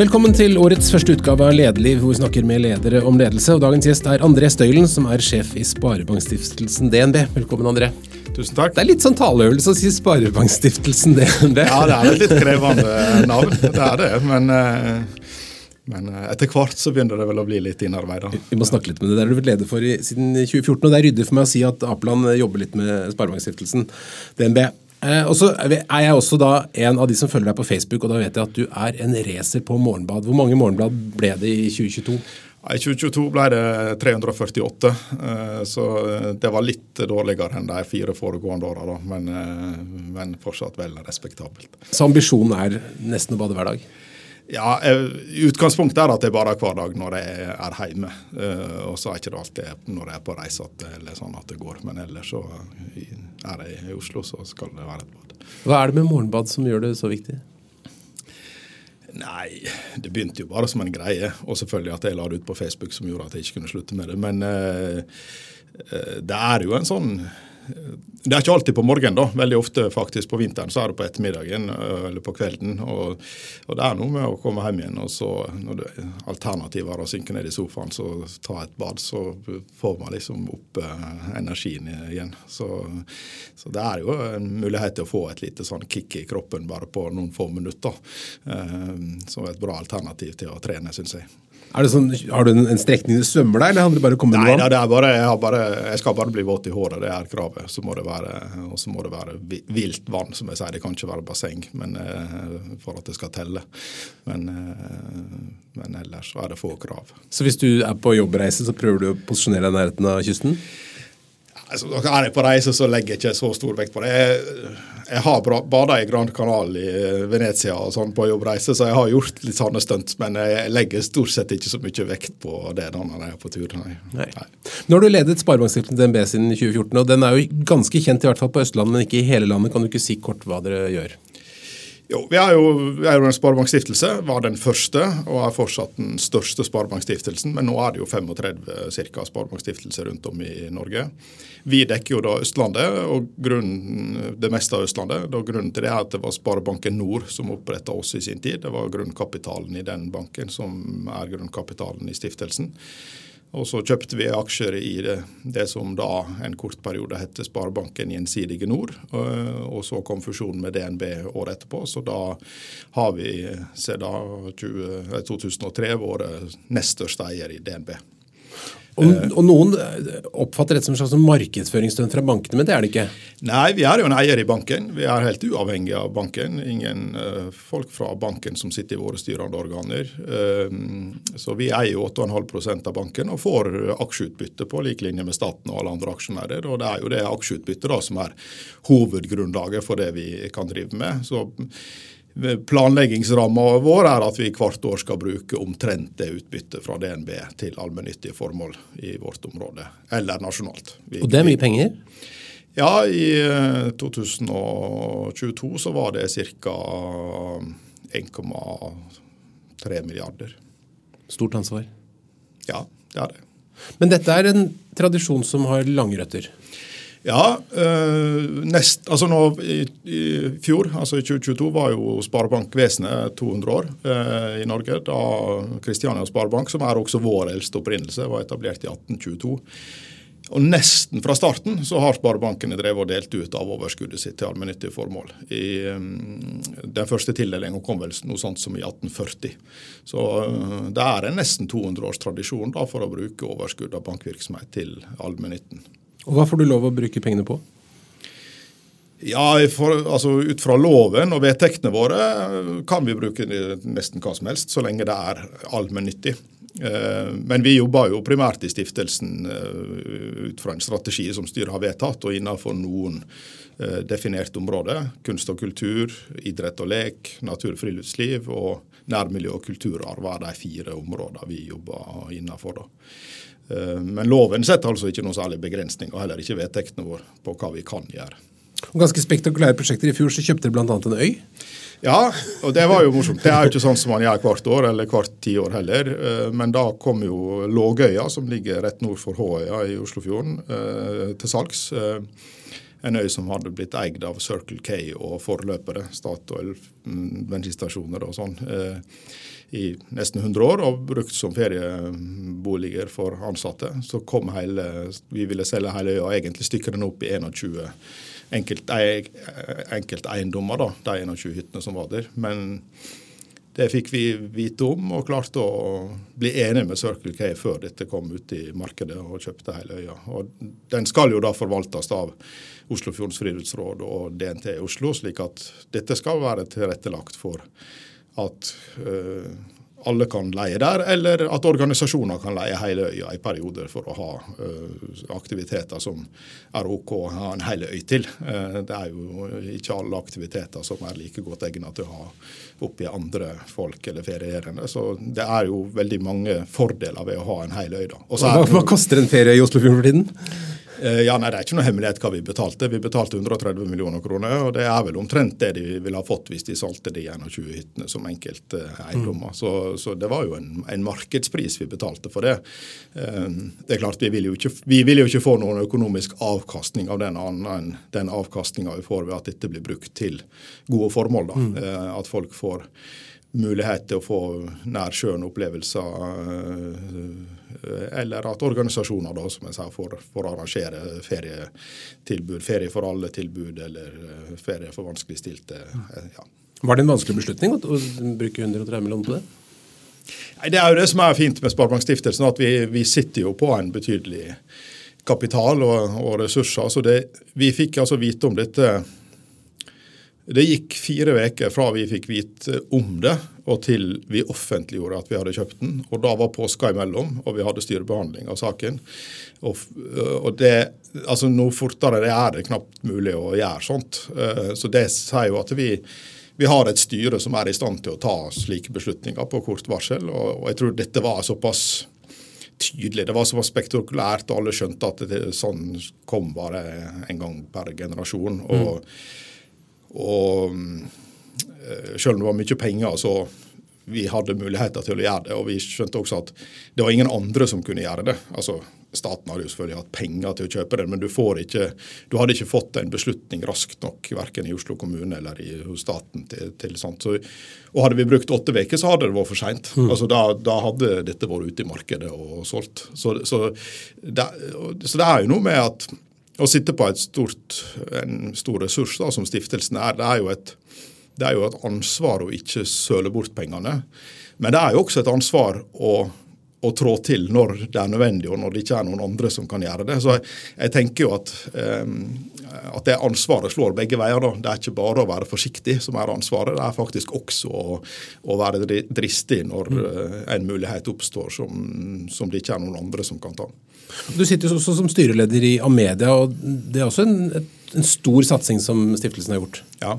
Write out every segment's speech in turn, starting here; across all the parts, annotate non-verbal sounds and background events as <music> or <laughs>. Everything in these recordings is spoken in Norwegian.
Velkommen til årets første utgave av Lederliv, hvor vi snakker med ledere om ledelse. Og Dagens gjest er André Støylen, som er sjef i Sparebankstiftelsen DNB. Velkommen, André. Tusen takk. Det er litt sånn taleøvelse å si Sparebankstiftelsen DNB. Ja, det er et litt krevende navn, det er det. Men, eh, men eh, etter hvert så begynner det vel å bli litt innarbeida. Vi må snakke litt med det. Det har du vært leder for siden 2014, og det er ryddig for meg å si at Apeland jobber litt med Sparebankstiftelsen DNB. Eh, og så er jeg også da en av de som følger deg på Facebook, og da vet jeg at du er en racer på morgenblad. Hvor mange morgenblad ble det i 2022? I 2022 ble det 348, eh, så det var litt dårligere enn de fire foregående åra, men, eh, men fortsatt vel respektabelt. Så ambisjonen er nesten å bade hver dag? Ja, Utgangspunktet er at det er bare hver dag når jeg er hjemme. Og så er ikke det alltid når jeg er på reise at sånn at det går. Men ellers så er jeg i Oslo, så skal det være et bad. Hva er det med morgenbad som gjør det så viktig? Nei, det begynte jo bare som en greie. Og selvfølgelig at jeg la det ut på Facebook som gjorde at jeg ikke kunne slutte med det. Men uh, det er jo en sånn det er ikke alltid på morgenen, da. Veldig ofte faktisk på vinteren så er det på ettermiddagen eller på kvelden. Og, og det er noe med å komme hjem igjen, og så når det alternativet er å synke ned i sofaen, så ta et bad, så får man liksom opp eh, energien igjen. Så, så, det er jo en mulighet til å få et lite sånn kick i kroppen bare på noen få minutter. Eh, som er et bra alternativ til å trene, syns jeg. Sånn, har du en, en strekning du svømmer deg, eller handler det bare om å komme Nei, det er bare, jeg, bare, jeg, skal bare bli våt i håret, det er kravet. Så må det være, og så må det være vilt vann, som jeg sier. Det kan ikke være basseng men, eh, for at det skal telle. Men, eh, men ellers er det få krav. Så hvis du er på jobbreise, så prøver du å posisjonere deg i nærheten av kysten? Altså, er jeg på reise, så legger jeg ikke så stor vekt på det. Jeg, jeg har bada i Grand Canal i eh, Venezia og sånn på jobbreise, så jeg har gjort litt sånne stunt. Men jeg legger stort sett ikke så mye vekt på det når jeg er på tur. Nei. Nei. Nå har du ledet Sparebankstiftelsen DNB siden 2014, og den er jo ganske kjent i hvert fall på Østlandet, men ikke i hele landet. Kan du ikke si kort hva dere gjør? Jo, vi er jo, vi en sparebankstiftelse. Var den første og er fortsatt den største sparebankstiftelsen. Men nå er det jo 35 cirka sparebankstiftelser rundt om i Norge. Vi dekker jo da Østlandet, og grunnen, det meste av Østlandet. Da grunnen til det er at det var Sparebanken Nord som oppretta oss i sin tid. Det var grunnkapitalen i den banken som er grunnkapitalen i stiftelsen. Og så kjøpte vi aksjer i det, det, som da en kort periode het Sparebanken Gjensidige Nord. Og så kom fusjonen med DNB året etterpå. Så da har vi siden 2003 vært nest største eier i DNB. Og, og, Noen oppfatter dette som en slags markedsføringsstunt fra bankene, men det er det ikke? Nei, vi er jo en eier i banken. Vi er helt uavhengig av banken. Ingen uh, folk fra banken som sitter i våre styrende organer. Uh, så vi eier jo 8,5% av banken og får aksjeutbytte på lik linje med staten og alle andre aksjonærer. Og det er jo det aksjeutbyttet som er hovedgrunnlaget for det vi kan drive med. Så Planleggingsramma vår er at vi hvert år skal bruke omtrent det utbyttet fra DNB til allmennyttige formål i vårt område, eller nasjonalt. Vi, og det er mye penger? Ja, i 2022 så var det ca. 1,3 milliarder. Stort ansvar? Ja, det er det. Men dette er en tradisjon som har lange røtter? Ja, øh, nest, altså nå i, i, fjor, altså i 2022, var jo Sparebankvesenet 200 år øh, i Norge. Da Kristiania Sparebank, som er også vår eldste opprinnelse, var etablert i 1822. Og Nesten fra starten så har sparebankene drevet og delt ut av overskuddet sitt til allmennyttige formål. I, øh, den første tildelinga kom vel noe sånt som i 1840. Så det er en nesten 200 års tradisjon da, for å bruke overskudd av bankvirksomhet til allmennytten. Og Hva får du lov å bruke pengene på? Ja, for, altså Ut fra loven og vedtektene våre kan vi bruke nesten hva som helst, så lenge det er allmennyttig. Eh, men vi jobber jo primært i stiftelsen eh, ut fra en strategi som styret har vedtatt, og innenfor noen eh, definerte områder. Kunst og kultur, idrett og lek, natur og friluftsliv og nærmiljø og kulturarv er de fire områdene vi jobber innenfor. da. Eh, men loven setter altså ikke noe særlig begrensning, og heller ikke vedtektene våre på hva vi kan gjøre. Og ganske spektakulære prosjekter. I fjor så kjøpte dere bl.a. en øy? Ja, og det var jo morsomt. Det er jo ikke sånn som man gjør hvert år, eller hvert tiår heller. Eh, men da kom jo Lågøya, som ligger rett nord for Håøya i Oslofjorden, eh, til salgs. En øy som hadde blitt eid av Circle K og forløpere, Statoil, mm, bensinstasjoner og sånn, eh, i nesten 100 år og brukt som ferieboliger for ansatte. Så kom hele, vi ville selge hele øya egentlig stykke den opp i 21 enkelteiendommer, da, de 21 hyttene som var der. Men det fikk vi vite om, og klarte å bli enige med Circle K før dette kom ut i markedet og kjøpte hele øya. Og den skal jo da forvaltes av Oslofjordens friluftsråd og DNT i Oslo, slik at dette skal være tilrettelagt for at uh, alle kan leie der, eller at organisasjoner kan leie hele øya i perioder for å ha uh, aktiviteter som er OK å ha en hel øy til. Uh, det er jo ikke alle aktiviteter som er like godt egnet til å ha oppi andre folk eller ferierende. Så det er jo veldig mange fordeler ved å ha en hel øy. da. Hva, hva koster en ferie i Oslofjorden for tiden? Eh, ja, nei, Det er ikke noe hemmelighet hva vi betalte. Vi betalte 130 millioner kroner. og Det er vel omtrent det de ville ha fått hvis de solgte de 21 hyttene som enkelteiendommer. Mm. Så, så, det var jo en, en, markedspris vi betalte for det. Eh, det er klart, Vi vil jo ikke, vi vil jo ikke få noen økonomisk avkastning av den annen enn den avkastninga vi får ved at dette blir brukt til gode formål. da. Mm. Eh, at folk får mulighet til å få nær sjøen-opplevelser. Eller at organisasjoner da, som jeg sa, får, får arrangere ferietilbud. Ferie for alle-tilbud eller eh, ferie for vanskeligstilte. Eh, ja. Var det en vanskelig beslutning å bruke 130 millioner på det? Det er jo det som er fint med Sparebankstiftelsen, at vi, vi sitter jo på en betydelig kapital og, og ressurser. Så det, vi fikk altså vite om dette det gikk fire uker fra vi fikk vite om det, og til vi offentliggjorde at vi hadde kjøpt den. Og Da var påska imellom, og vi hadde styrebehandling av saken. Og, og det, altså Noe fortere det er det knapt mulig å gjøre sånt. Eh, så det sier jo at vi, vi har et styre som er i stand til å ta slike beslutninger på kort varsel. Og, og jeg tror dette var såpass tydelig. Det var såpass spektakulært, og alle skjønte at det, sånn kom bare en gang per generasjon. og mm. Og eh, selv om det var mye penger, så vi hadde muligheter til å gjøre det. Og vi skjønte også at det var ingen andre som kunne gjøre det. Altså, Staten hadde jo selvfølgelig hatt penger til å kjøpe det, men du, ikke, du hadde ikke fått en beslutning raskt nok, verken i Oslo kommune eller i, hos staten. til, til sånt. Så, og Hadde vi brukt åtte uker, så hadde det vært for seint. Mm. Altså, da, da, hadde dette vært ute i markedet og solgt. Så, så, det, så det er jo noe med at å sitte på stort, en stor ressurs da, som stiftelsen er, det er, et, det er jo et ansvar å ikke søle bort pengene. Men det er jo også et ansvar å, å trå til når det er nødvendig, og når det ikke er noen andre som kan gjøre det. Så jeg, jeg tenker jo at, um, at, det ansvaret slår begge veier. Da. Det er ikke bare å være forsiktig som er ansvaret, det er faktisk også å, å være dristig når uh, en mulighet oppstår som, som det ikke er noen andre som kan ta. Du sitter jo også som styreleder i Amedia, og det er også en, en stor satsing som stiftelsen har gjort? Ja.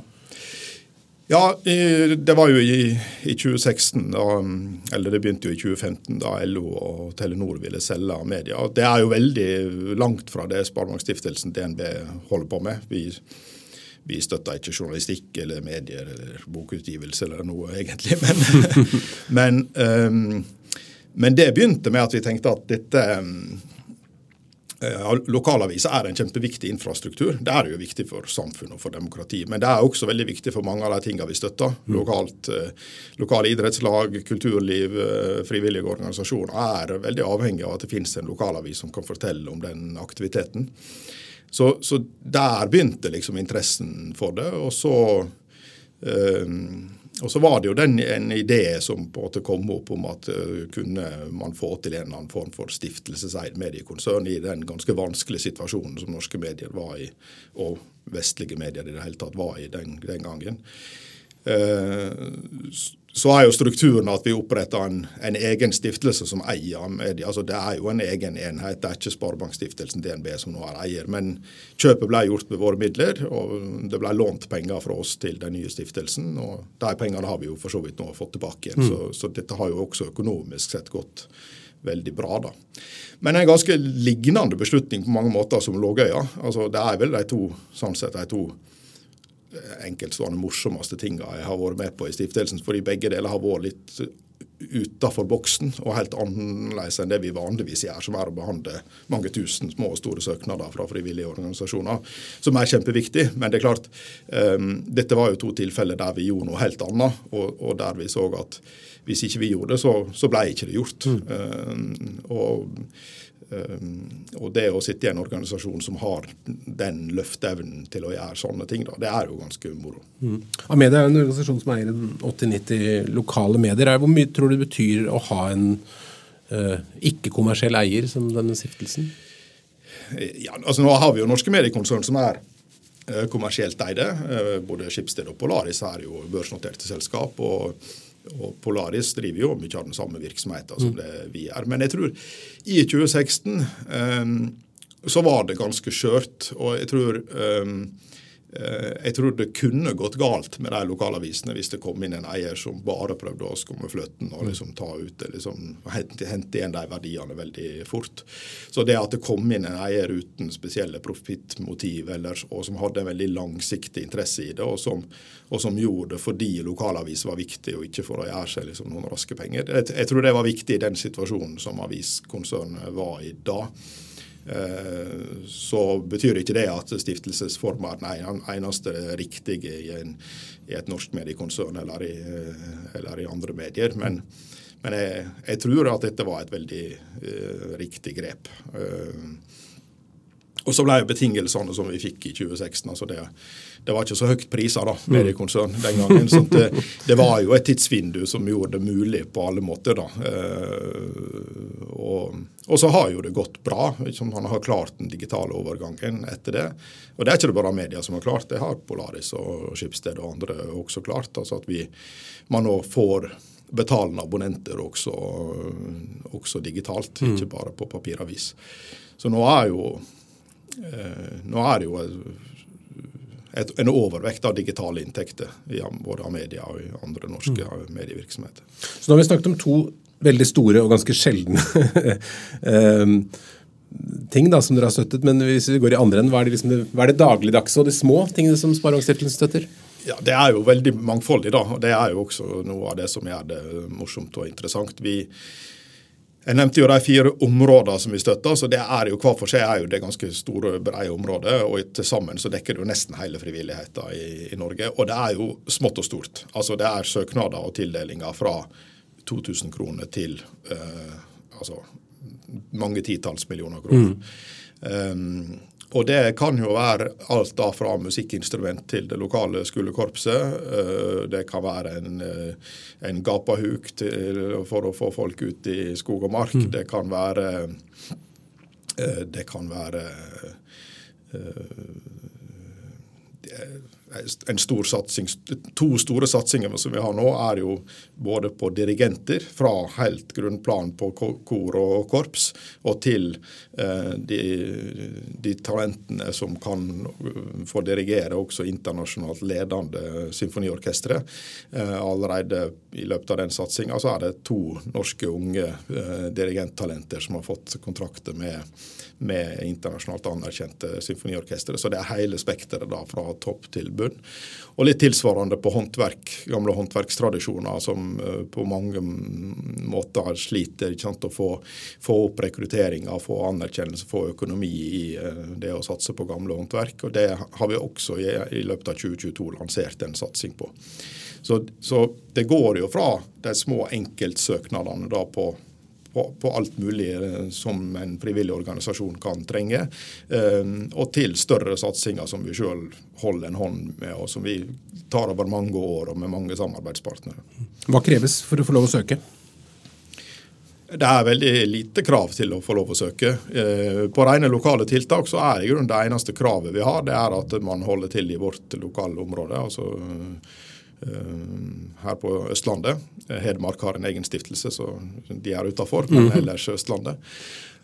Ja, det var jo i, i 2016, da, eller det begynte jo i 2015, da LO og Telenor ville selge Amedia. Det er jo veldig langt fra det Sparebankstiftelsen DNB holder på med. Vi, vi støtter ikke journalistikk eller medier eller bokutgivelse eller noe, egentlig. Men, <laughs> men, um, men det begynte med at vi tenkte at dette um, lokalaviser er en kjempeviktig infrastruktur. Det er jo viktig for samfunnet og for demokrati. Men det er også veldig viktig for mange av de tingene vi støtter. Mm. Lokalt, eh, lokale idrettslag, kulturliv, eh, frivillige organisasjoner er veldig avhengig av at det finnes en lokalavis som kan fortelle om den aktiviteten. Så, så der begynte liksom interessen for det. Og så øh, og så var det jo den, en idé som på en måte kom opp om at uh, kunne man få til en eller annen form for stiftelseseid mediekonsern i den ganske vanskelige situasjonen som norske medier var i, og vestlige medier i det hele tatt var i den, den gangen. Uh, så er jo strukturen at vi oppretter en, en, egen stiftelse som eier media. Altså Det er jo en egen enhet. Det er ikke Sparebankstiftelsen DNB som nå er eier. Men kjøpet ble gjort med våre midler, og det ble lånt penger fra oss til den nye stiftelsen. Og de pengene har vi jo for så vidt nå fått tilbake igjen. Mm. Så, så, dette har jo også økonomisk sett gått veldig bra, da. Men en ganske lignende beslutning på mange måter som Lågøya. Altså, det er vel de to, sånn sett, de to enkeltstående morsomste tinga jeg har vært med på i stiftelsen. Fordi begge deler har vært litt utafor boksen og helt annerledes enn det vi vanligvis gjør, som er å behandle mange tusen små og store søknader fra frivillige organisasjoner, som er kjempeviktig. Men det er klart, um, dette var jo to tilfeller der vi gjorde noe helt annet, og, og der vi så at hvis ikke vi gjorde det, så, så ble ikke det gjort. Mm. Um, og og det å sitte i en organisasjon som har den løfteevnen til å gjøre sånne ting, da, det er jo ganske moro. Mm. Amedia er en organisasjon som eier 80-90 lokale medier. Hvor mye tror du det betyr å ha en uh, ikke-kommersiell eier som denne stiftelsen? Ja, altså Nå har vi jo norske mediekonsern som er uh, kommersielt eide. Både Skipsted og Polaris er jo børsnoterte selskap. og og Polaris driver jo mye av den samme virksomheten som det vi er. Men jeg tror i 2016 um, så var det ganske skjørt. Og jeg tror um, Eh, jeg tror det kunne gått galt med de lokalavisene hvis det kom inn en eier som bare prøvde å skumme fløten og liksom ta ut liksom, hente, hente igjen de verdiene veldig fort. Så det at det kom inn en eier uten spesielle profittmotiv, og som hadde en veldig langsiktig interesse i det, og som, og som gjorde det fordi lokalavis var viktig, og ikke for å gjøre seg liksom, noen raske penger, jeg, jeg tror det var viktig i den situasjonen som aviskonsernet var i da. Eh, så betyr ikke det at stiftelsesforma er den eneste riktige i, en, i et norsk mediekonsern eller i, eh, eller i andre medier. Men, men jeg, jeg, tror at dette var et veldig uh, riktig grep. Uh, og så ble jo betingelsene som vi fikk i 2016 altså det, det var ikke så høyt priser, da, mm. mediekonsern den gangen. så det, det, var jo et tidsvindu som gjorde det mulig på alle måter. da. Eh, og, og, så har jo det gått bra. Liksom, han har klart den digitale overgangen etter det. Og det er ikke det bare media som har klart, det har Polaris og Skipsted og andre også klart. altså at vi, man nå får betalende abonnenter også, også digitalt, mm. ikke bare på papiravis. Så nå er jo, nå er det jo et, en overvekt av digitale inntekter både av media og i andre norske mm. medievirksomheter. Så nå har vi snakket om to veldig store og ganske sjeldne <laughs> ehm, ting da, som dere har støttet. Men hvis vi går i andre enden, hva er det, liksom hva er det dagligdagse og de små tingene som Sparebankstiftelsen støtter? Ja, Det er jo veldig mangfoldig. da, og Det er jo også noe av det som gjør det morsomt og interessant. Vi, jeg nevnte jo de fire områdene som vi støtter. så det er jo Hver for seg er jo det ganske store, brede området. og Til sammen så dekker det jo nesten hele frivilligheten i, i, Norge. Og det er jo smått og stort. Altså Det er søknader og tildelinger fra 2000 kroner til uh, altså mange titalls millioner kroner. Mm. Um, og det kan jo være alt da fra musikkinstrument til det lokale skolekorpset. Eh, det kan være en, eh, en gapahuk til, for å få folk ut i skog og mark. Mm. Det kan være eh, Det kan være en stor satsing, To store satsinger som vi har nå, er jo både på dirigenter, fra helt grunnplan på kor og korps, og til eh, de, de, talentene som kan få dirigere også internasjonalt ledende symfoniorkestre. Eh, allerede i løpet av den satsinga så er det to norske unge eh, dirigenttalenter som har fått kontrakter med med internasjonalt anerkjente symfoniorkestre. Så det er hele spekteret da, fra topp til bunn. Og litt tilsvarende på håndverk, gamle håndverkstradisjoner som uh, på mange måter sliter sant, å få, få opp rekrutteringa, få anerkjennelse, få økonomi i uh, det å satse på gamle håndverk. Og det har vi også i, i løpet av 2022 lansert en satsing på. Så, så det går jo fra de små enkeltsøknadene da på på, på, alt mulig eh, som en frivillig organisasjon kan trenge. Eh, og til større satsinger som vi sjøl holder en hånd med, og som vi tar over mange år og med mange samarbeidspartnere. Hva kreves for å få lov å søke? Det er veldig lite krav til å få lov å søke. Eh, på rene lokale tiltak så er i grunnen det eneste kravet vi har, det er at man holder til i vårt lokale område. altså her på Østlandet. Hedmark har en egen stiftelse, så de er utafor, men mhm. ellers Østlandet.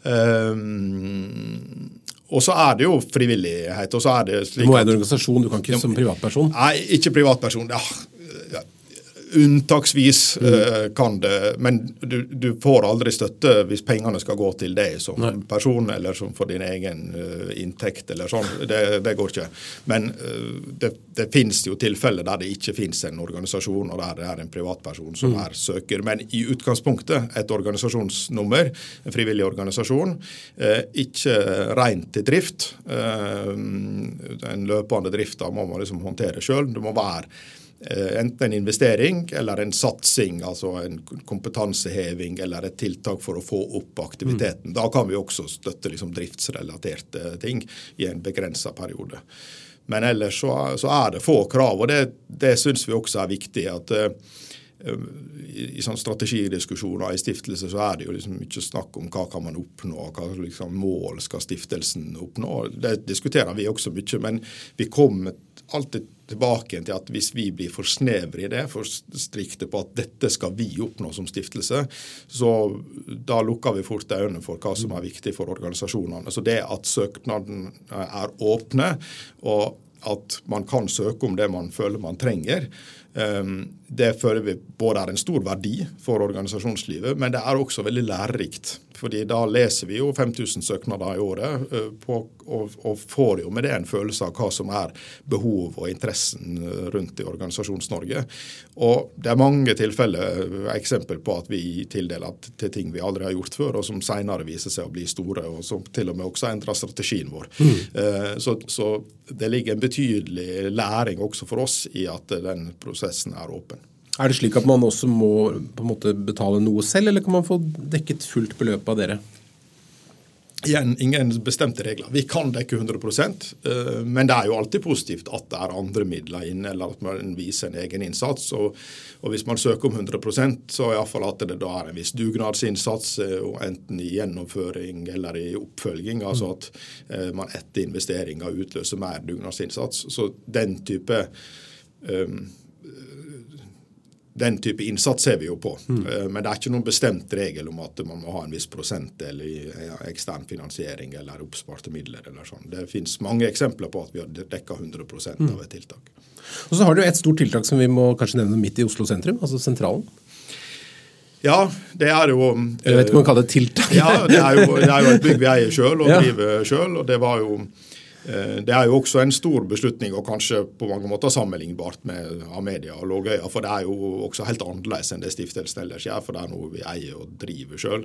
Um, og så er det jo frivillighet. og så er Det slik Du må være en organisasjon, du kan ikke som privatperson? Nei, ikke privatperson. Ja, Unntaksvis uh, kan det, men du, du, får aldri støtte hvis pengene skal gå til deg som Nei. person, eller som for din egen uh, inntekt, eller sånn. Det, det går ikke. Men uh, det, det finnes jo tilfeller der det ikke finnes en organisasjon, og der det er en privatperson som mm. er søker. Men i utgangspunktet et organisasjonsnummer, en frivillig organisasjon, ikke rent til drift. den løpende drifta må man liksom håndtere sjøl. Det må være Eh, enten en investering eller en satsing, altså en kompetanseheving eller et tiltak for å få opp aktiviteten. Mm. Da kan vi også støtte liksom driftsrelaterte ting i en begrensa periode. Men ellers så, så, er det få krav, og det, det syns vi også er viktig. at uh, i, i sånn strategidiskusjoner i stiftelse så er det jo liksom ikke snakk om hva kan man oppnå, hva liksom mål skal stiftelsen oppnå. Det diskuterer vi også mye, men vi kommer alltid tilbake til at hvis vi blir for snevre i det, for strikte på at dette skal vi oppnå som stiftelse, så da lukker vi fort øynene for hva som er viktig for organisasjonene. Så det at søknaden er åpne, og at man kan søke om det man føler man trenger, det føler vi både er en stor verdi for organisasjonslivet, men det er også veldig lærerikt fordi da leser vi jo 5000 søknader i året eh, på, og, og, får jo med det en følelse av hva som er behov og interessen eh, rundt i Organisasjons-Norge. Og det er mange tilfeller, eh, eksempel på at vi tildeler til ting vi aldri har gjort før, og som senere viser seg å bli store, og som til og med også endrer strategien vår. Mm. Så, så det ligger en betydelig læring også for oss i at den prosessen er åpen. Er det slik at man også må på en måte betale noe selv, eller kan man få dekket fullt beløp av dere? Igjen, ingen bestemte regler. Vi kan dekke 100 eh, men det er jo alltid positivt at det er andre midler inne, eller at man viser en egen innsats. Og, og hvis man søker om 100% så iallfall at det da er en viss dugnadsinnsats, eh, enten i gjennomføring eller i oppfølging. Altså at eh, man etter investeringer utløser mer dugnadsinnsats. Så den type um, den type innsats ser vi jo på. Mm. Eh, men det er ikke noen bestemt regel om at man må ha en viss prosentdel i ekstern finansiering eller oppsparte midler. eller sånn. Det finnes mange eksempler på at vi har dekka 100 mm. av et tiltak. Og så har du et stort tiltak som vi må kanskje nevne midt i Oslo sentrum, altså Sentralen. Ja, det er jo Jeg vet ikke om man kaller det tiltak. ja, det er jo, det er jo et bygg vi eier sjøl og <laughs> driver sjøl. Og det var jo Eh, det er jo også en stor beslutning, og kanskje på mange måter sammenlignbart med Amedia og Lågøya. For det er jo også helt annerledes enn det stiftelsen ellers gjør, for det er noe vi eier og driver sjøl.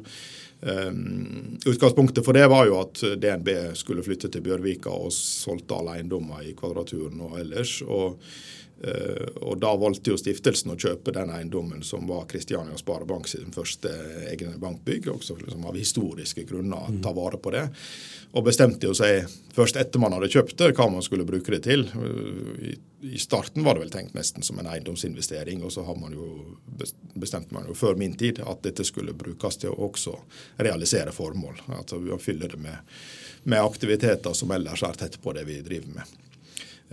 Um, utgangspunktet for det var jo at DNB skulle flytte til Bjørvika og solgte alle eiendommer i Kvadraturen og ellers. og og Da valgte jo stiftelsen å kjøpe den eiendommen som var Kristiania Sparebank sin første egne bankbygg, også liksom av historiske grunner ta vare på det og bestemte jo seg først etter man hadde kjøpt det, hva man skulle bruke det til. I, I, starten var det vel tenkt nesten som en eiendomsinvestering, og så har man jo bestemte man jo før min tid at dette skulle brukes til å også realisere formål. Altså fylle det med, med aktiviteter som ellers er tett på det vi driver med.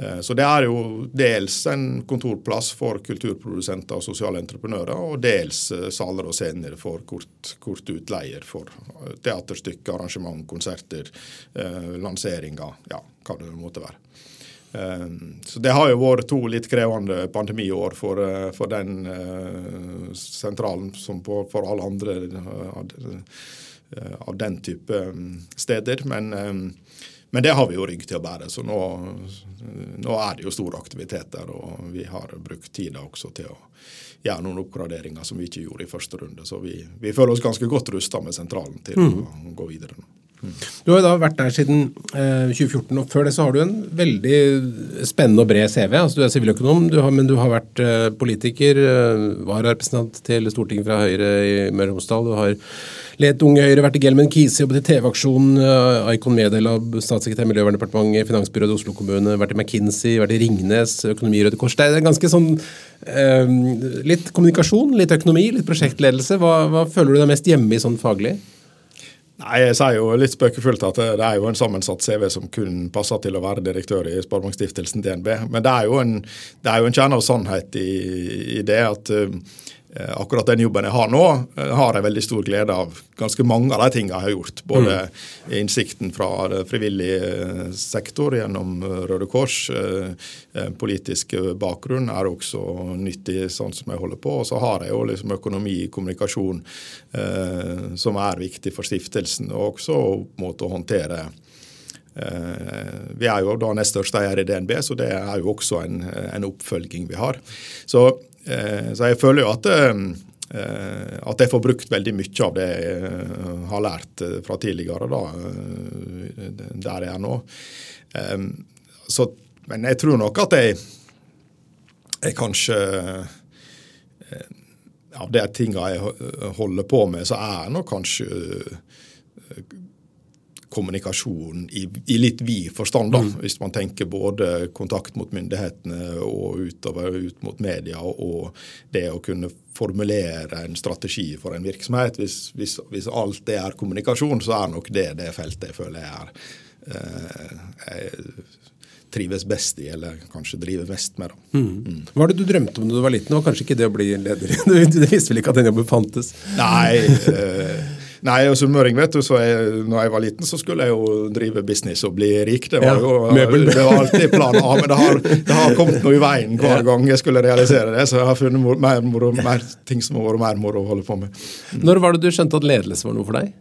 Eh, så det er jo dels en kontorplass for kulturprodusenter og sosiale entreprenører, og dels eh, saler og scener for kort, kort utleier for eh, teaterstykker, arrangement, konserter, lanseringer, ja, hva det måtte være. Så Det har jo vært to litt krevende pandemiår for, for den sentralen som på, for alle andre av den type steder. Men men det har vi jo rygg til å bære, så nå, nå er det jo store aktiviteter. Og vi har brukt tida også til å gjøre noen oppgraderinger som vi ikke gjorde i første runde. Så vi, vi føler oss ganske godt rusta med sentralen til mm. å gå videre nå. Mm. Du har jo da vært der siden eh, 2014, og før det så har du en veldig spennende og bred CV. Altså, du er siviløkonom, men du har vært eh, politiker, eh, vararepresentant til Stortinget fra Høyre i Møre og Romsdal. Du har Let Unge Høyre, vært i Gelmen Kise, jobbet i TV-aksjonen, uh, Icon Media-lab, statssekretær i Miljøverndepartementet, Finansbyrådet Oslo kommune, vært i McKinsey, vært i Ringnes, Økonomi Røde Kors. Det er ganske sånn uh, Litt kommunikasjon, litt økonomi, litt prosjektledelse. Hva, hva føler du deg mest hjemme i sånn faglig? Nei, Jeg sier jo litt spøkefullt at det er jo en sammensatt CV som kun passer til å være direktør i Sparebankstiftelsen DNB. Men det er jo en, det en kjerne av sannhet i, i det at uh, Eh, akkurat den jobben jeg har nå, eh, har jeg veldig stor glede av ganske mange av de tingene jeg har gjort. Både mm. innsikten fra frivillig eh, sektor gjennom Røde Kors, politisk bakgrunn er også nyttig sånn som jeg holder på. Og så har jeg jo liksom økonomi, kommunikasjon, som er viktig for stiftelsen, og også måte å håndtere vi er jo da nest største eier i DNB, så det er jo også en, en oppfølging vi har. Så Eh, så jeg føler jo at, eh, at jeg får brukt veldig mye av det jeg eh, har lært fra tidligere, da, der jeg er nå. Så, men jeg tror nok at jeg, jeg kanskje Av de tinga jeg holder på med, så er jeg nok kanskje kommunikasjon i, i litt vid forstand. da, mm. Hvis man tenker både kontakt mot myndighetene og utover ut mot media, og det å kunne formulere en strategi for en virksomhet. Hvis, hvis, hvis alt det er kommunikasjon, så er nok det det feltet jeg føler jeg er eh, jeg trives best i, eller kanskje driver mest med. Da. Mm. Mm. Hva var det du drømte om da du var liten? Det var kanskje ikke det å bli leder? <laughs> Du visste vel ikke at den jobben fantes? Nei, eh, Nei, og sunnmøring, vet du, så jeg, når jeg var liten, så skulle jeg jo drive business og bli rik. Det var jo det var alltid planen A, men det har, det har, kommet noe i veien hver gang jeg skulle realisere det. Så jeg har funnet mor, mer, moro, mer, ting som har vært mer moro å holde på med. Mm. Når var det du skjønte at ledelse var noe for deg?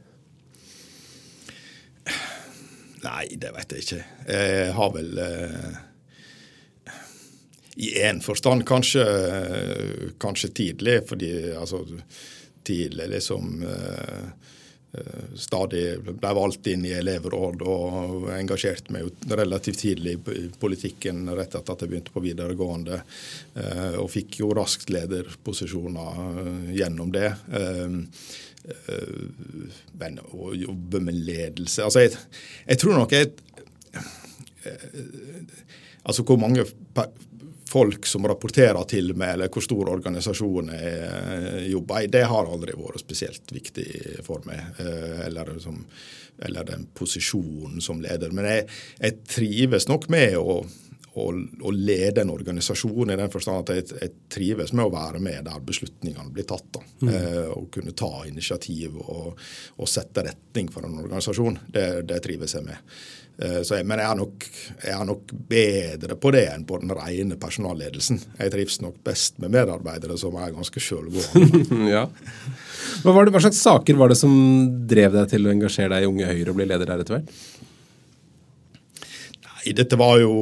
Nei, det vet jeg ikke. Jeg har vel eh, I én forstand kanskje, kanskje tidlig, fordi altså tidlig liksom eh, eh, stadig ble valgt inn i elevråd og engasjerte meg jo relativt tidlig i politikken rett etter at jeg begynte på videregående. Eh, og fikk jo raskt lederposisjoner gjennom det. Men å jobbe med ledelse Altså, jeg, jeg tror nok jeg Altså hvor mange folk som rapporterer til meg, eller hvor stor organisasjon jeg eh, jobber i, det har aldri vært spesielt viktig for meg. Eh, eller, som, eller den posisjonen som leder. Men jeg, jeg trives nok med å, å, å, lede en organisasjon i den forstand at jeg, jeg, trives med å være med der beslutningene blir tatt. Da. Mm. Eh, og kunne ta initiativ og, og, sette retning for en organisasjon. Det, det trives jeg med. Eh, jeg, men jeg er, nok, jeg er, nok, bedre på det enn på den rene personalledelsen. Jeg trives nok best med medarbeidere som er ganske sjølgående. <laughs> ja. hva, hva, slags saker var det som drev deg til å engasjere deg i Unge Høyre og bli leder der etter hvert? Nei, dette var jo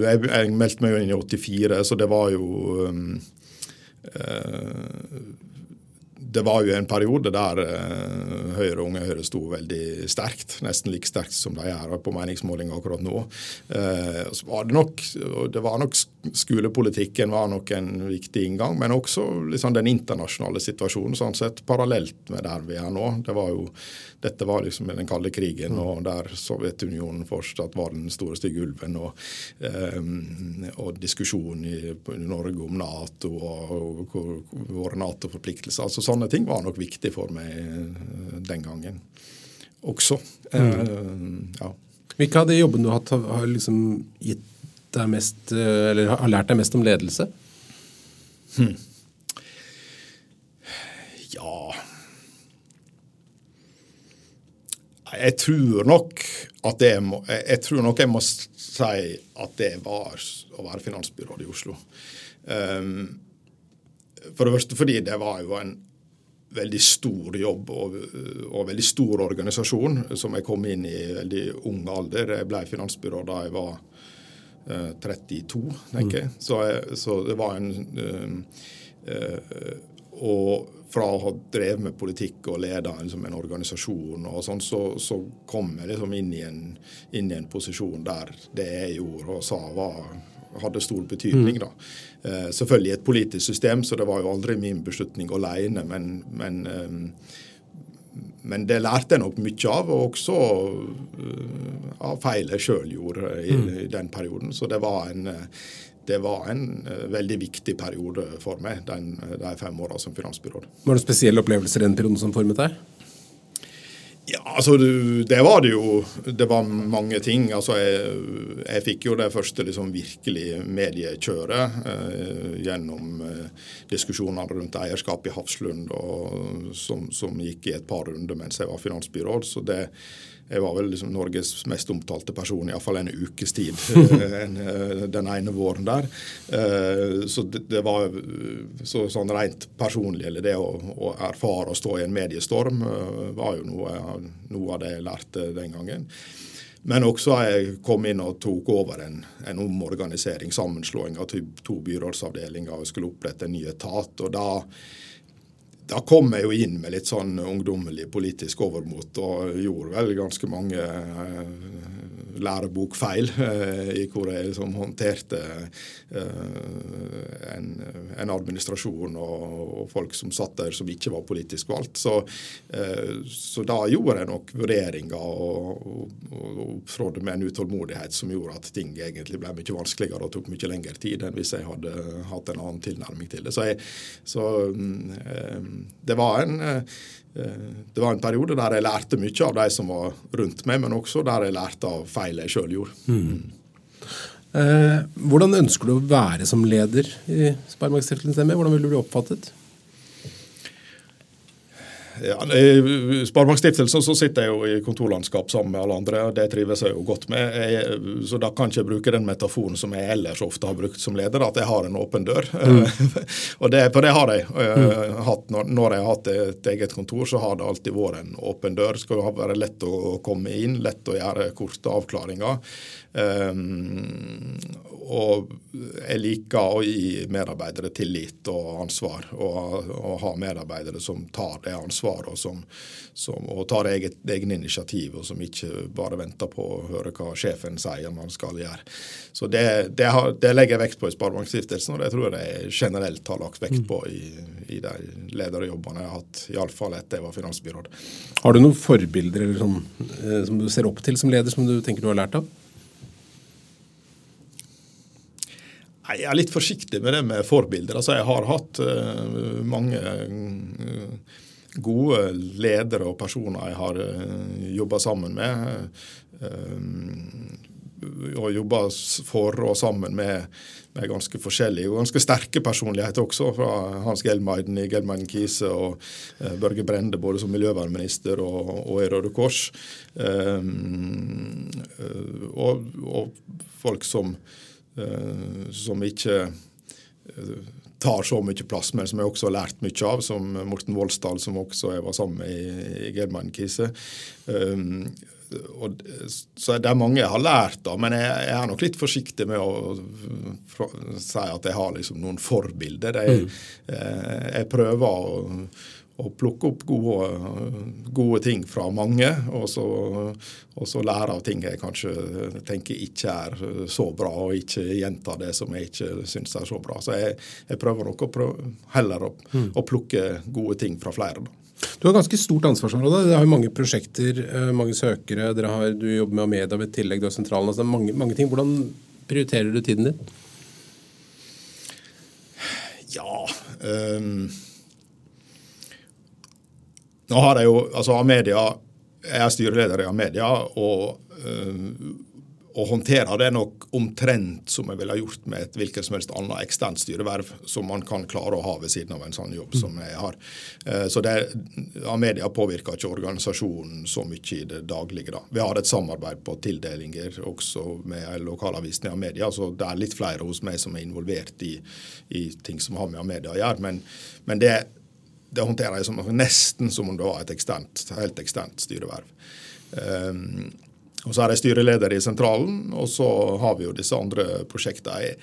Jeg, jeg meldte meg jo inn i 84, så det var jo um, uh, det var jo en periode der uh, Høyre Unge Høyre sto veldig sterkt, nesten like sterkt som de er på meningsmålinger akkurat nå. Uh, så var det, nok, det var nok Skolepolitikken var nok en viktig inngang, men også liksom den internasjonale situasjonen sånn sett parallelt med der vi er nå. Det var jo dette var liksom den kalde krigen, og der Sovjetunionen fortsatt var den store stygge ulven. Og, um, og diskusjon i, Norge om Nato og, og våre Nato-forpliktelser. Altså Sånne ting var nok viktig for meg eh, den gangen også. Mm. Uh, ja. Hvilke av de jobbene du har hatt, har liksom gitt deg mest, eh, eller har lært deg mest om ledelse? Hmm. Jeg tror nok at det må, jeg tror nok jeg må si at det var å være finansbyråd i Oslo. Um, for det første fordi det var jo en veldig stor jobb og, og veldig stor organisasjon som jeg kom inn i i veldig ung alder. Jeg ble finansbyråd da jeg var uh, 32, tenker jeg. Mm. Så, så, det var en uh, uh, Og fra å ha drevet med politikk og leda liksom, en organisasjon, og sånn, så, så, kom jeg liksom inn i, en, inn i, en, posisjon der det jeg gjorde og sa var, hadde stor betydning. Mm. Eh, selvfølgelig et politisk system, så det var jo aldri min beslutning alene, men, men, eh, men det lærte jeg nok mye av, og også av feil jeg sjøl gjorde i, mm. i, den perioden. Så det var en det var en uh, veldig viktig periode for meg, den, de fem åra som finansbyråd. Var det spesielle opplevelser i den perioden som formet deg? Ja, altså det var det jo. Det var mange ting. Altså jeg, jeg fikk jo det første liksom virkelig mediekjøret eh, gjennom eh, diskusjonene rundt eierskap i Hafslund, og, som, som, gikk i et par runder mens jeg var finansbyråd. Så det, jeg var vel liksom Norges mest omtalte person, iallfall en ukes tid <laughs> eh, den ene våren der. Eh, så det, det var så sånn rent personlig, eller det å, å, erfare å stå i en mediestorm, eh, var jo noe, noe av det jeg lærte den gangen. Men også jeg kom inn og tok over en, en omorganisering, sammenslåing av to byrådsavdelinger og skulle opprette en ny etat. og da da kom jeg jo inn med litt sånn ungdommelig politisk overmot og gjorde vel ganske mange eh, lærebokfeil eh, i hvor jeg liksom håndterte eh, en, en administrasjon og, og, folk som satt der som ikke var politisk valgt. Så, så da gjorde jeg nok vurderinger og, og, og med en utålmodighet som gjorde at ting egentlig ble mye vanskeligere og tok mye lengre tid enn hvis jeg hadde hatt en annen tilnærming til det. Så, jeg, så mm, det var en eh, det var en periode der jeg lærte mye av de som var rundt meg, men også der jeg lærte av feil jeg sjøl gjorde. Mm. Eh, hvordan ønsker du å være som leder i Sparebankstiftelsen Hvordan vil du bli oppfattet? Ja, I Sparebankstiftelsen så sitter jeg jo i kontorlandskap sammen med alle andre, og det trives jeg jo godt med. Jeg, så da kan ikke jeg bruke den metaforen som jeg ellers ofte har brukt som leder, at jeg har en åpen dør. Mm. <laughs> og det, For det har jeg mm. hatt. Når, når, jeg har hatt et eget kontor, så har det alltid vært en åpen dør. Det skal jo være lett å komme inn, lett å gjøre korte avklaringer. Um, og jeg liker å gi medarbeidere tillit og ansvar, og, og ha medarbeidere som tar det ansvaret og, som, som, og tar eget, egne initiativ, og som ikke bare venter på å høre hva sjefen sier man skal gjøre. Så Det, det, har, det legger jeg vekt på i Sparebankstiftelsen, og det tror jeg jeg generelt har lagt vekt på i, i de lederjobbene jeg har hatt, iallfall etter jeg var finansbyråd. Har du noen forbilder sånn, eh, som du ser opp til som leder, som du tenker du har lært av? Jeg er litt forsiktig med det med forbilder. Altså, jeg har hatt uh, mange uh, gode ledere og personer jeg har uh, eh, jobba sammen med. og jobba for og sammen med, med, ganske forskjellige og ganske sterke personligheter også. Fra Hans Gelmeiden i Gelmeiden Kise og Børge Brende både som miljøvernminister og, og i Røde Kors. og, og folk som som ikke eh, tar så mye plass, men som jeg også har lært mye av, som Morten Voldsdal, som også jeg var sammen med i, i German-krise. Um, og, så det er mange jeg har lært av, men jeg, jeg er nok litt forsiktig med å si at jeg har liksom noen forbilder. Jeg, mm. jeg prøver å å plukke opp gode, gode, ting fra mange, og så, og så, lære av ting jeg kanskje tenker ikke er så bra, og ikke gjenta det som jeg ikke syns er så bra. Så jeg, jeg prøver nok å prøve, heller å, mm. å, plukke gode ting fra flere. Da. Du har ganske stort ansvarsområde. Dere har mange prosjekter, eh, mange søkere. Har, du jobber med Amedia ved tillegg, du har sentralen. Altså mange, mange ting. Hvordan prioriterer du tiden din? Ja um nå har jeg jo, altså Amedia, Jeg er styreleder i Amedia, og øh, å håndtere det nok omtrent som jeg ville ha gjort med et hvilket som helst annet eksternt styreverv som man kan klare å ha ved siden av en sånn jobb som jeg har. Eh, så det, Amedia påvirker ikke organisasjonen så mye i det daglige. da. Vi har et samarbeid på tildelinger også med lokalavisen i Amedia, så det er litt flere hos meg som er involvert i, i ting som har med Amedia å gjøre. Men, men det det håndterer jeg som, nesten som om det var et ekstent, helt ekstent styreverv. Um, og Så er jeg styreleder i sentralen, og så har vi jo disse andre prosjektene.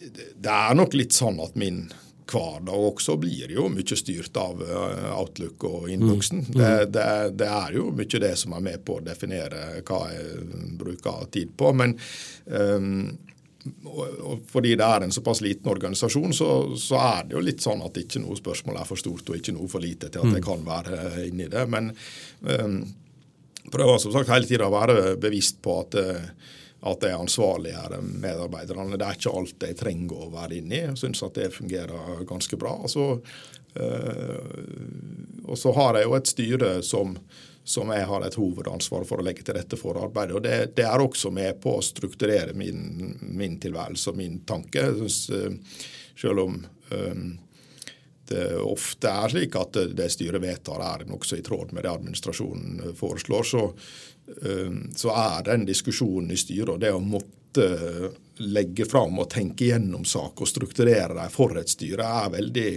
Det er nok litt sånn at min hverdag også blir jo mye styrt av eh, Outlook og innboksen. Mm. Det, mm. det, det, er jo mye det som er med på å definere hva jeg bruker tid på. Men um, fordi det er en såpass liten organisasjon, så, så, er det jo litt sånn at ikke noe spørsmål er for stort og ikke noe for lite til at jeg mm. kan være inni det. Men um, prøver som sagt hele tida å være bevisst på at, eh, at jeg ansvarliggjør medarbeiderne. Det er ikke alt jeg trenger å være inni. Jeg syns at det fungerer ganske bra. Så, uh, og så har jeg jo et styre som, som jeg har et hovedansvar for å legge til rette for arbeidet. og Det, det er også med på å strukturere min, min tilværelse og min tanke. Synes, uh, selv om um, det ofte er slik at det styret vedtar er nokså i tråd med det administrasjonen foreslår, så, um, så er den diskusjonen i styret og det å måtte legge fram og tenke gjennom sak og strukturere dem for et styre, er veldig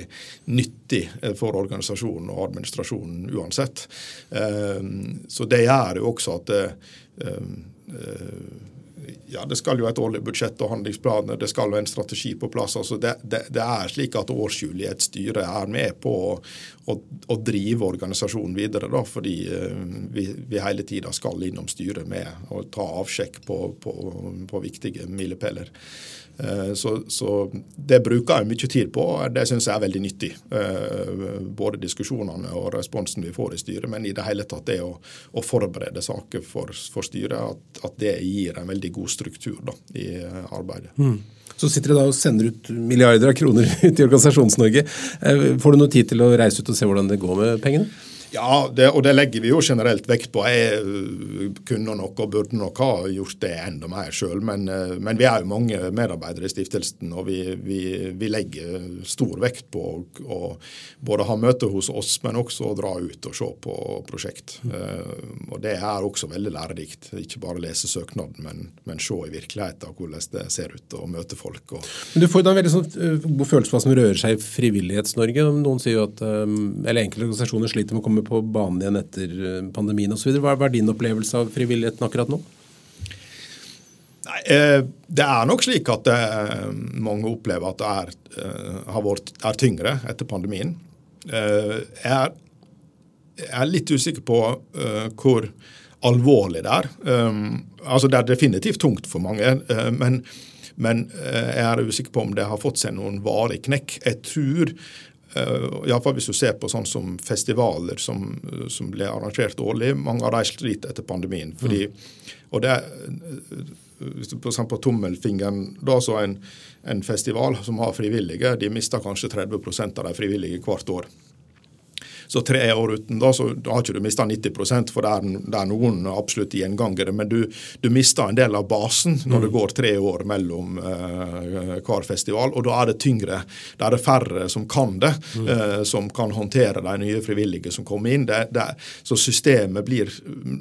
nyttig for organisasjonen og administrasjonen uansett. Så det gjør jo også at ja, det skal jo et årlig budsjett og handlingsplaner, det skal jo en strategi på plass. altså Det, det, det er slik at årshjulet er med på å, å, å, drive organisasjonen videre, da, fordi uh, vi, vi, hele tida skal innom styret med å ta avsjekk på, på, på viktige milepæler. Eh, så, så, det bruker jeg mye tid på, og det syns jeg er veldig nyttig. Eh, både diskusjonene og responsen vi får i styret, men i det hele tatt det å, å forberede saker for, for styret, at, at, det gir en veldig god struktur da, i eh, arbeidet. Mm. Så sitter dere da og sender ut milliarder av kroner <laughs> ut i Organisasjons-Norge. Får du noe tid til å reise ut og se hvordan det går med pengene? Ja, det, og det legger vi jo generelt vekt på. Jeg øh, kunne nok og burde nok ha gjort det enda mer sjøl, men, øh, men, vi er jo mange medarbeidere i stiftelsen, og vi, vi, vi legger stor vekt på å både ha møte hos oss, men også å dra ut og se på prosjekt. Mm. Uh, og Det er også veldig lærerikt. Ikke bare lese søknaden, men, men se i virkeligheten hvordan det ser ut, og møte folk. Og men Du får da en veldig sånn, god følelse på hva som rører seg i Frivillighets-Norge. Noen sier jo at, eller Enkelte organisasjoner sliter med å komme komme på banen igjen etter eh, pandemien osv. Hva er din opplevelse av frivilligheten akkurat nå? Nei, eh, Det er nok slik at eh, mange opplever at det er, har vært, er tyngre etter pandemien. Jeg er, jeg er litt usikker på hvor alvorlig det er. Altså Det er definitivt tungt for mange. men men jeg er usikker på om det har fått seg noen varig knekk. Jeg tror Iallfall hvis du ser på sånn som festivaler som, som ble arrangert årlig. Mange av de sliter etter pandemien. fordi, mm. og det Hvis du på, på Tommelfingeren, da så en, en festival som har frivillige, de mister kanskje 30% av de frivillige hvert år. Så tre år uten, da, så har ikke du mista 90 for det er, det er noen absolutt gjengangere. Men du, du mister en del av basen når det mm. går tre år mellom eh, hver festival. Og da er det tyngre. Da er det færre som kan det, uh, som kan håndtere de nye frivillige som kommer inn. Det, det, så systemet blir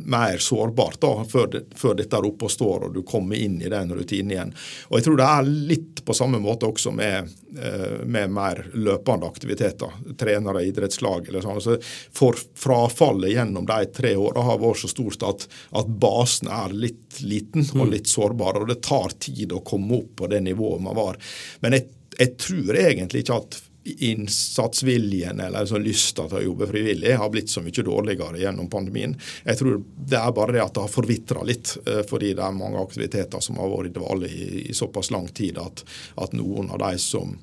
mer sårbart da, før, det, før dette er oppe og står og du kommer inn i den rutinen igjen. Og jeg tror det er litt på samme måte også med, uh, med mer løpende aktiviteter. Trenere, idrettslag eller sånn Altså, for frafallet gjennom de tre åra har vært så stort at, at, basen er litt liten og mm. litt sårbar. Og det tar tid å komme opp på det nivået man var. Men jeg, jeg tror egentlig ikke at innsatsviljen eller sånn lysta til å jobbe frivillig har blitt så mye dårligere gjennom pandemien. Jeg tror det er bare det at det har forvitra litt, eh, fordi det er mange aktiviteter som har vært i dvale i, i såpass lang tid at, at noen av de som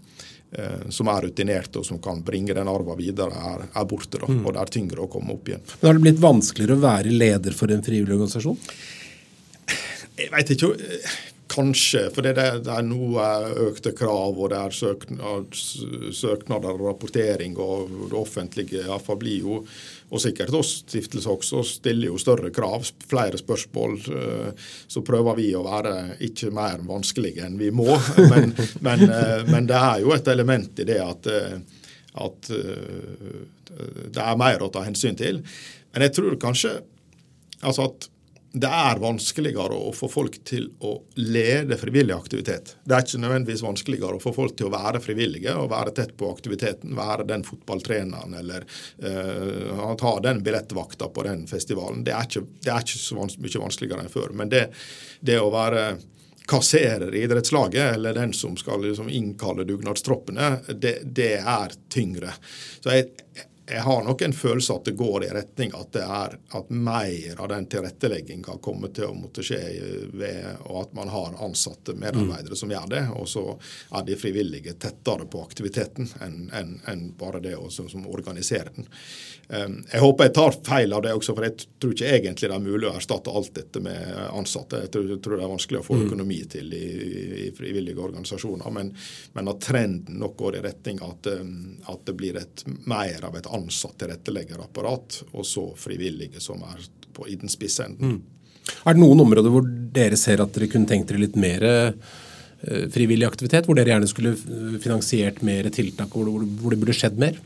som er rutinerte og som kan bringe den arven videre, er, er borte. Da, mm. Og det er tyngre å komme opp igjen. Men Har det blitt vanskeligere å være leder for en frivillig organisasjon? Jeg vet ikke. Kanskje, for det, det er noe økte krav, og det er søknad, søknader og rapportering, og det offentlige iallfall blir jo, og sikkert oss stiftelser også, stiller jo større krav, flere spørsmål. Eh, så prøver vi å være ikke mer vanskelige enn vi må. <laughs> Men, men, eh, men det er jo et element i det at, eh, at det er mer å ta hensyn til. Men jeg tror kanskje altså at det er vanskeligere å få folk til å lede frivillig aktivitet. Det er ikke nødvendigvis vanskeligere å få folk til å være frivillige og være tett på aktiviteten. Være den fotballtreneren eller uh, ta den billettvakta på den festivalen. Det er ikke, det er ikke så vans mye vanskeligere enn før. Men det, det å være kasserer i idrettslaget, eller den som skal liksom innkalle dugnadstroppene, det, det er tyngre. Så jeg, jeg har nok en følelse at det går i retning at det er at mer av den tilrettelegginga kommer til å måtte skje ved og at man har ansatte medarbeidere mm. som gjør det. Og så er de frivillige tettere på aktiviteten enn en, en bare det å som, organiserer den. Um, jeg håper jeg tar feil av det også, for jeg tror ikke egentlig det er mulig å erstatte alt dette med ansatte. Jeg tror, tror det er vanskelig å få mm. økonomi til i, i frivillige organisasjoner. Men, men, at trenden nok går i retning at, um, at det blir et mer av et ansatt tilretteleggerapparat, og så frivillige som er på, i den spisse enden. Mm. Er det noen områder hvor dere ser at dere kunne tenkt dere litt mer eh, frivillig aktivitet? Hvor dere gjerne skulle finansiert mer tiltak, hvor det, hvor det burde skjedd mer?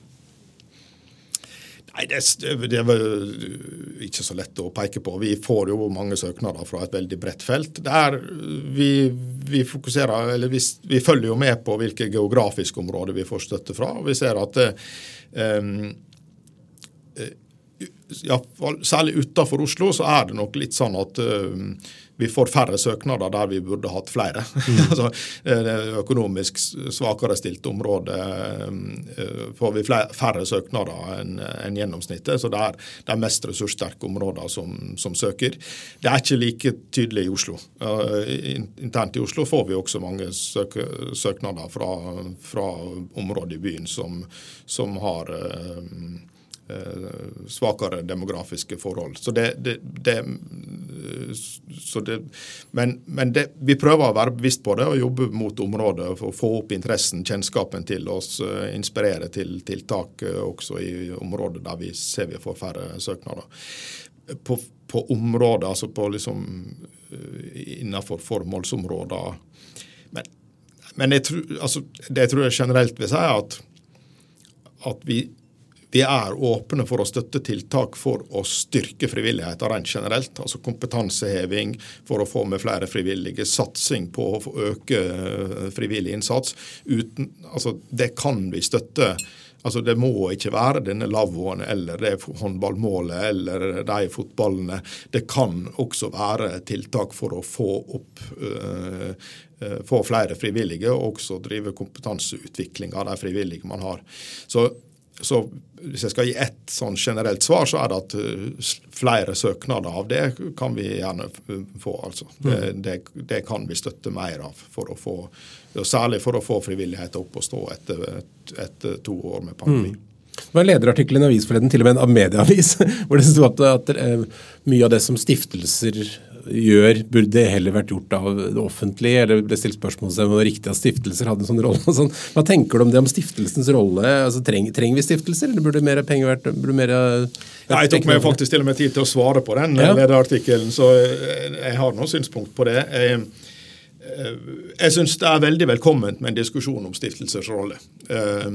Nei, det, det, er ikke så lett å peke på. Vi får jo mange søknader fra et veldig bredt felt. Der vi, vi fokuserer, eller vi, vi, følger jo med på hvilke geografiske områder vi får støtte fra. Vi ser at um, ja, Særlig utenfor Oslo så er det nok litt sånn at uh, vi får færre søknader der vi burde hatt flere. <laughs> Mm. altså, det økonomisk svakere stilte området uh, får vi færre søknader enn en gjennomsnittet. Så det er, er mest ressurssterke områder som, som, søker. Det er ikke like tydelig i Oslo. Internt i Oslo får vi også mange søk, søknader fra, fra områder i byen som, som har Eh, svakere demografiske forhold. Så det, det, det, så det men, men vi prøver å være bevisst på det og jobbe mot området for å få opp interessen, kjennskapen til oss, eh, inspirere til tiltak eh, også i områder der vi ser vi får færre søknader. På, på områder, altså på liksom innenfor formålsområder. Men, men jeg tror, altså, det tror jeg generelt vil si, at, at vi vi er åpne for å støtte tiltak for å styrke frivilligheten rent generelt. Altså kompetanseheving for å få med flere frivillige, satsing på å øke eh, frivillig innsats. Uten, altså det kan vi støtte. Altså Det må ikke være denne lavvoen eller det håndballmålet eller de fotballene. Det kan også være tiltak for å få opp øh, få flere frivillige, og også drive kompetanseutvikling av de frivillige man har. Så så hvis jeg skal gi ett sånn generelt svar, så er det at eh, flere søknader av det kan vi gjerne få. altså. Det, mm. det, det kan vi støtte mer av, for få, særlig for å få frivilligheten opp og stå etter, etter to år med pandemi. Mm. Det var en lederartikkel i en avis forleden, til og med en medieavis, <laughs> hvor det sto at, at, eh, mye av det som stiftelser gjør, burde heller vært gjort av det offentlige, eller ble stilt spørsmål om det var riktig at stiftelser hadde en sånn rolle. Sånn. Hva tenker du om det om stiftelsens rolle? Altså, treng, trenger vi stiftelser, eller burde mer penger vært burde mer, ja, Jeg tok meg faktisk til og med tid til å svare på den ja. lederartikkelen, så jeg har noen synspunkt på det. Jeg, eh, jeg syns det er veldig velkomment med en diskusjon om stiftelsers rolle. Eh,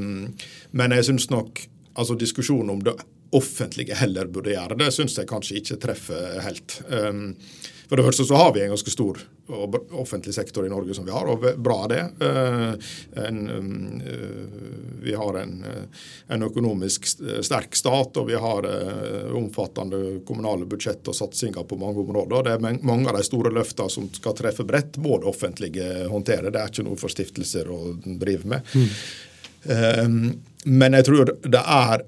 men jeg syns nok altså diskusjonen om det offentlige heller burde gjøre det, syns jeg kanskje ikke treffer helt. Um, for det første så har vi en ganske stor offentlig sektor i Norge som vi har, og bra er det. Eh, en, eh, vi har en, eh, en, økonomisk sterk stat, og vi har omfattende kommunale budsjett og satsinger på mange områder. Det er mange av de store løftene som skal treffe bredt, må det offentlige håndtere. Det er ikke noe for stiftelser å drive med. Mm. Men jeg tror det er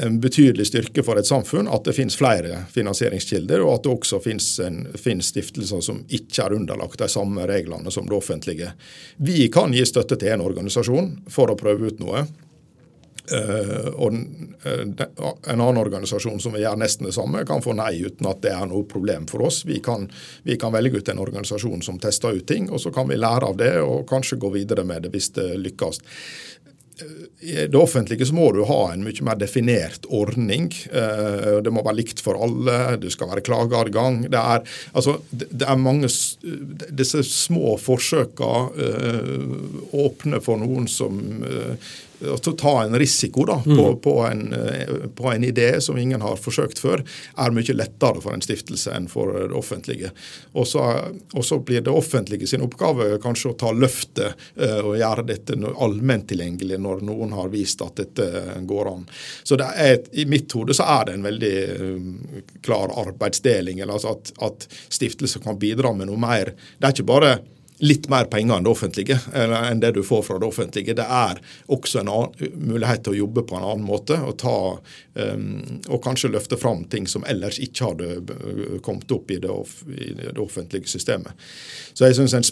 en betydelig styrke for et samfunn at det finnes flere finansieringskilder, og at det også finnes, en, finnes, stiftelser som ikke er underlagt de samme reglene som det offentlige. Vi kan gi støtte til en organisasjon for å prøve ut noe. Uh, og uh, en annen organisasjon som vil gjøre nesten det samme, kan få nei uten at det er noe problem for oss. Vi kan, vi kan, velge ut en organisasjon som tester ut ting, og så kan vi lære av det og kanskje gå videre med det hvis det lykkes i det offentlige så må du ha en mye mer definert ordning. Eh, det må være likt for alle, det skal være klageadgang. Det er, altså, det er mange Disse små forsøkene eh, åpner for noen som eh, å ta en risiko da, på, mm. på, en, på, en, idé som ingen har forsøkt før, er mye lettere for en stiftelse enn for det offentlige. Og så, blir det offentlige sin oppgave kanskje å ta løftet og gjøre dette allment tilgjengelig når noen har vist at dette går an. Så er, I mitt hode så er det en veldig klar arbeidsdeling. altså at, at stiftelser kan bidra med noe mer. Det er ikke bare litt mer penger enn det offentlige, eller enn det du får fra det offentlige. Det er også en annen, mulighet til å jobbe på en annen måte og, ta, um, og kanskje løfte fram ting som ellers ikke hadde kommet opp i det, i det offentlige systemet. Så jeg syns en,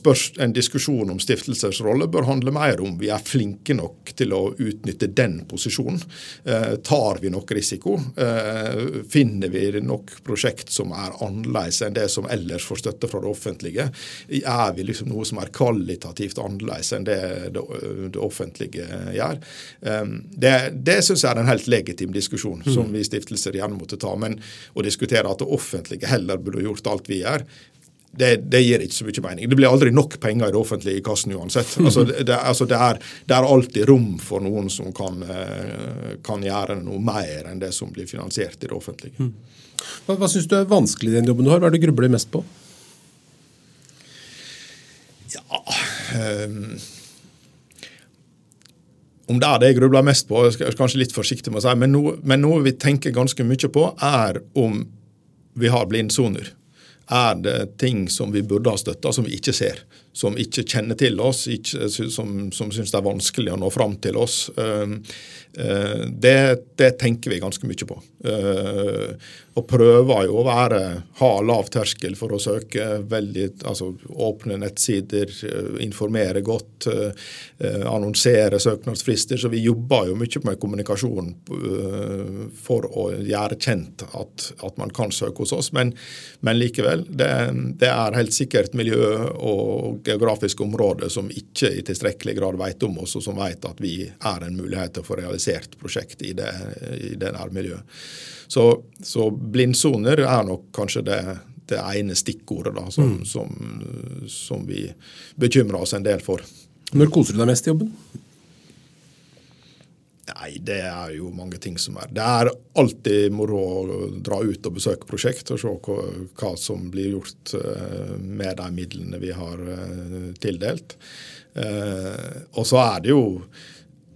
en, diskusjon om stiftelsers rolle bør handle mer om vi er flinke nok til å utnytte den posisjonen. Uh, tar vi nok risiko? Uh, finner vi nok prosjekt som er annerledes enn det som ellers får støtte fra det offentlige? Er vi liksom noe som er kvalitativt annerledes enn det det, offentlige gjør. Det, det syns jeg er en helt legitim diskusjon, som vi stiftelser gjerne måtte ta. Men å diskutere at det offentlige heller burde gjort alt vi gjør, det, det, gir ikke så mye mening. Det blir aldri nok penger i det offentlige i kassen uansett. Altså, det, altså, det, er, det, er, alltid rom for noen som kan, eh, kan, gjøre noe mer enn det som blir finansiert i det offentlige. Mm. Hva, hva syns du er vanskelig i den jobben du har? Hva er det du grubler mest på? Ja um, Om det er det jeg grubler mest på, jeg er kanskje litt forsiktig med å si, men noe, men noe vi tenker ganske mye på, er om vi har blindsoner er det ting som vi burde ha støtta, som vi ikke ser. Som ikke kjenner til oss, ikke, som, som syns det er vanskelig å nå fram til oss. Ehm, eh, det, det, tenker vi ganske mye på. Eh, og prøver jo å være, ha lav terskel for å søke. veldig, altså Åpne nettsider, eh, informere godt, annonsere søknadsfrister. Så vi jobber jo mye med kommunikasjon for å gjøre kjent at, at man kan søke hos oss. Men, men likevel, det, det er helt sikkert miljø og geografiske områder som ikke i tilstrekkelig grad vet om oss, og som vet at vi er en mulighet til å få realisert prosjekt i det, i det nærmiljøet. Så, så blindsoner er nok kanskje det, det ene stikkordet da, som, mm. som, som vi bekymrer oss en del for. Når koser du deg mest i jobben? Nei, det er jo mange ting som er Det er alltid moro å dra ut og besøke prosjekt og se hva, hva som blir gjort uh, med de midlene vi har uh, tildelt. Uh, og så er det jo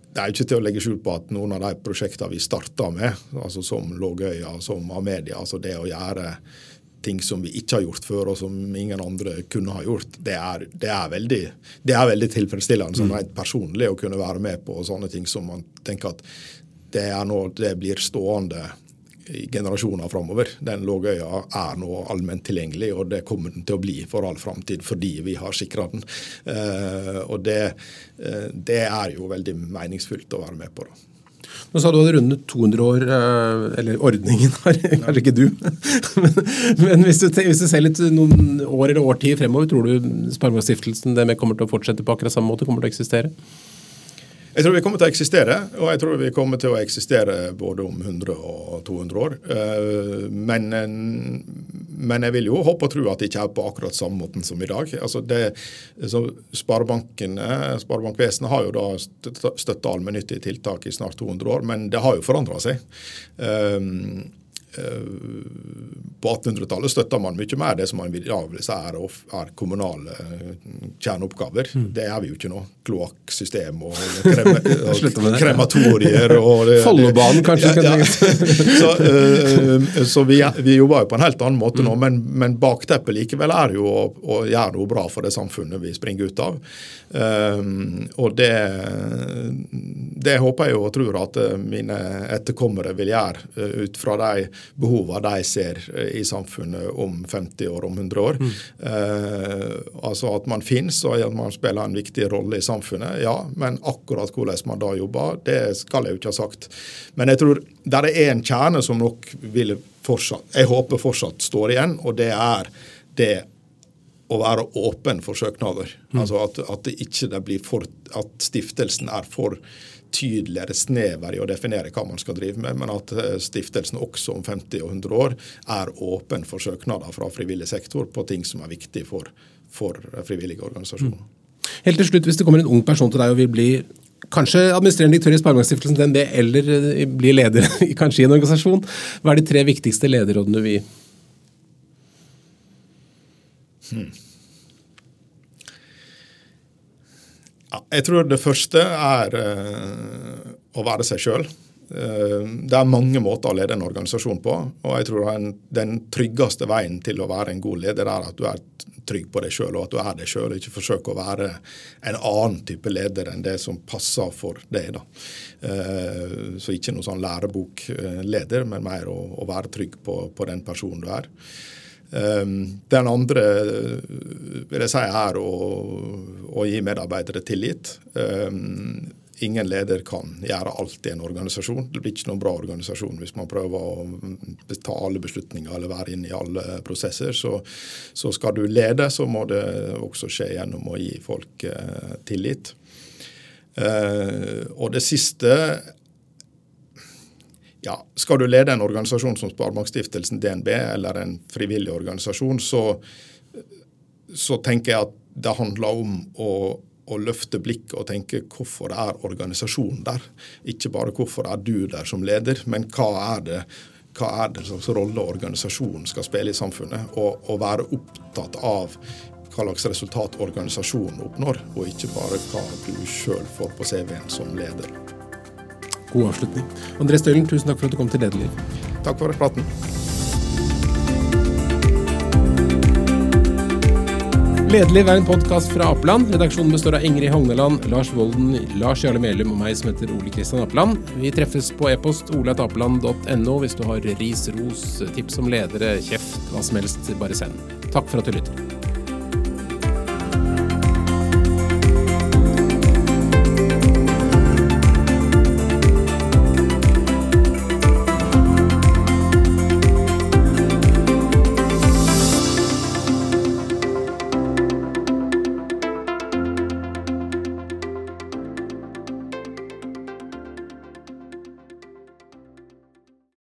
det er ikke til å legge skjul på at noen av de prosjektene vi starta med, altså som Lågøya, som Amedia, altså det å gjøre ting som vi ikke har gjort før, og som ingen andre kunne ha gjort, det er, det er, veldig, det er veldig, tilfredsstillende sånn rent personlig å kunne være med på sånne ting som man tenker at det nå det blir stående i generasjoner framover. Den Lågøya er nå allment tilgjengelig, og det kommer den til å bli for all framtid fordi vi har sikra den. Uh, og det, uh, det, er jo veldig meningsfullt å være med på. da. Nå sa du hadde rundet 200 år, eh, eller ordningen har, kanskje ikke du. Men, men hvis, du, hvis, du, ser litt noen år eller årtid fremover, tror du Sparebankstiftelsen kommer til å fortsette på akkurat samme måte? Kommer til å eksistere? Jeg tror vi kommer til å eksistere, og jeg tror vi kommer til å eksistere både om 100 og 200 år. Eh, men, men jeg vil jo håpe og tro at det ikke er på akkurat samme måten som i dag. Altså det, Sparebankene, Sparebankvesenet har jo da støtta allmennyttige tiltak i snart 200 år, men det har jo forandra seg. Eh, på 1800-tallet støtta man mye mer det som man vil si er, er kommunale eh, kjerneoppgaver. Mm. Det er vi jo ikke nå. Kloakksystem og, krem, <laughs> og krematorier. og Follobanen, kanskje? Ja, ja. <laughs> så, uh, så vi, vi, jobber jo på en helt annen måte nå, men, men bakteppet likevel er jo å, å, gjøre noe bra for det samfunnet vi springer ut av. Um, og det, det håper jeg og tror at mine etterkommere vil gjøre ut fra de behovene de ser eh, i samfunnet om 50 år, om 100 år. Mm. Eh, altså at man finnes og at man spiller en viktig rolle i samfunnet, ja. Men akkurat hvordan man da jobber, det skal jeg jo ikke ha sagt. Men jeg tror det er en kjerne som nok vil fortsatt, jeg håper fortsatt står igjen, og det er det å være åpen for søknader. Mm. Altså at, at, det ikke det blir for, at stiftelsen er for tydeligere snever i å definere hva man skal drive med, men at eh, stiftelsen også om 50 og 100 år er åpen for søknader fra frivillig sektor på ting som er viktig for, for frivillige organisasjoner. Mm. Helt til slutt, Hvis det kommer en ung person til deg og vil bli kanskje administrerende direktør i Sparebankstiftelsen DNB, eller eh, bli leder <laughs> kanskje i en organisasjon, hva er de tre viktigste lederrådene du vil gi? Hmm. Ja, jeg tror det første er uh, å være seg sjøl. Eh, det er mange måter å lede en organisasjon på. og jeg tror den, tryggeste veien til å være en god leder er at du er trygg på deg sjøl, og at du er deg sjøl. Ikke forsøker å være en annen type leder enn det som passer for deg. Uh, så ikke noe sånn lærebok-leder, men mer å, være trygg på den personen du er. Ehm, den andre vil jeg si er å, å gi medarbeidere tillit. Ehm, ingen leder kan gjøre alt i en organisasjon. Det blir ikke noen bra organisasjon hvis man prøver å ta alle beslutninger eller være inne i alle prosesser. Så, så skal du lede, så må det også skje gjennom å gi folk eh, tillit. Eh, og det siste ja, Skal du lede en organisasjon som Sparebankstiftelsen DNB eller en frivillig organisasjon, så, så tenker jeg at det handler om å å løfte blikket og tenke hvorfor er organisasjonen der? Ikke bare hvorfor er du der som leder, men hva er det, hva er det slags rolle organisasjonen skal spille i samfunnet? Og, og være opptatt av hva slags resultat organisasjonen oppnår, og ikke bare hva du sjøl får på CV-en som leder. God avslutning. André Stølen, tusen takk for at du kom til Lederliv. Takk for praten. Lederliv er en podkast fra Apeland. Redaksjonen består av Ingrid Hogneland, Lars Volden, Lars Jarle Melum og meg som heter Ole Kristian Apeland. Vi treffes på e-post oleatapeland.no hvis du har ris, ros, tips om ledere, kjeft, hva som helst. Bare send. Takk for at du lytter.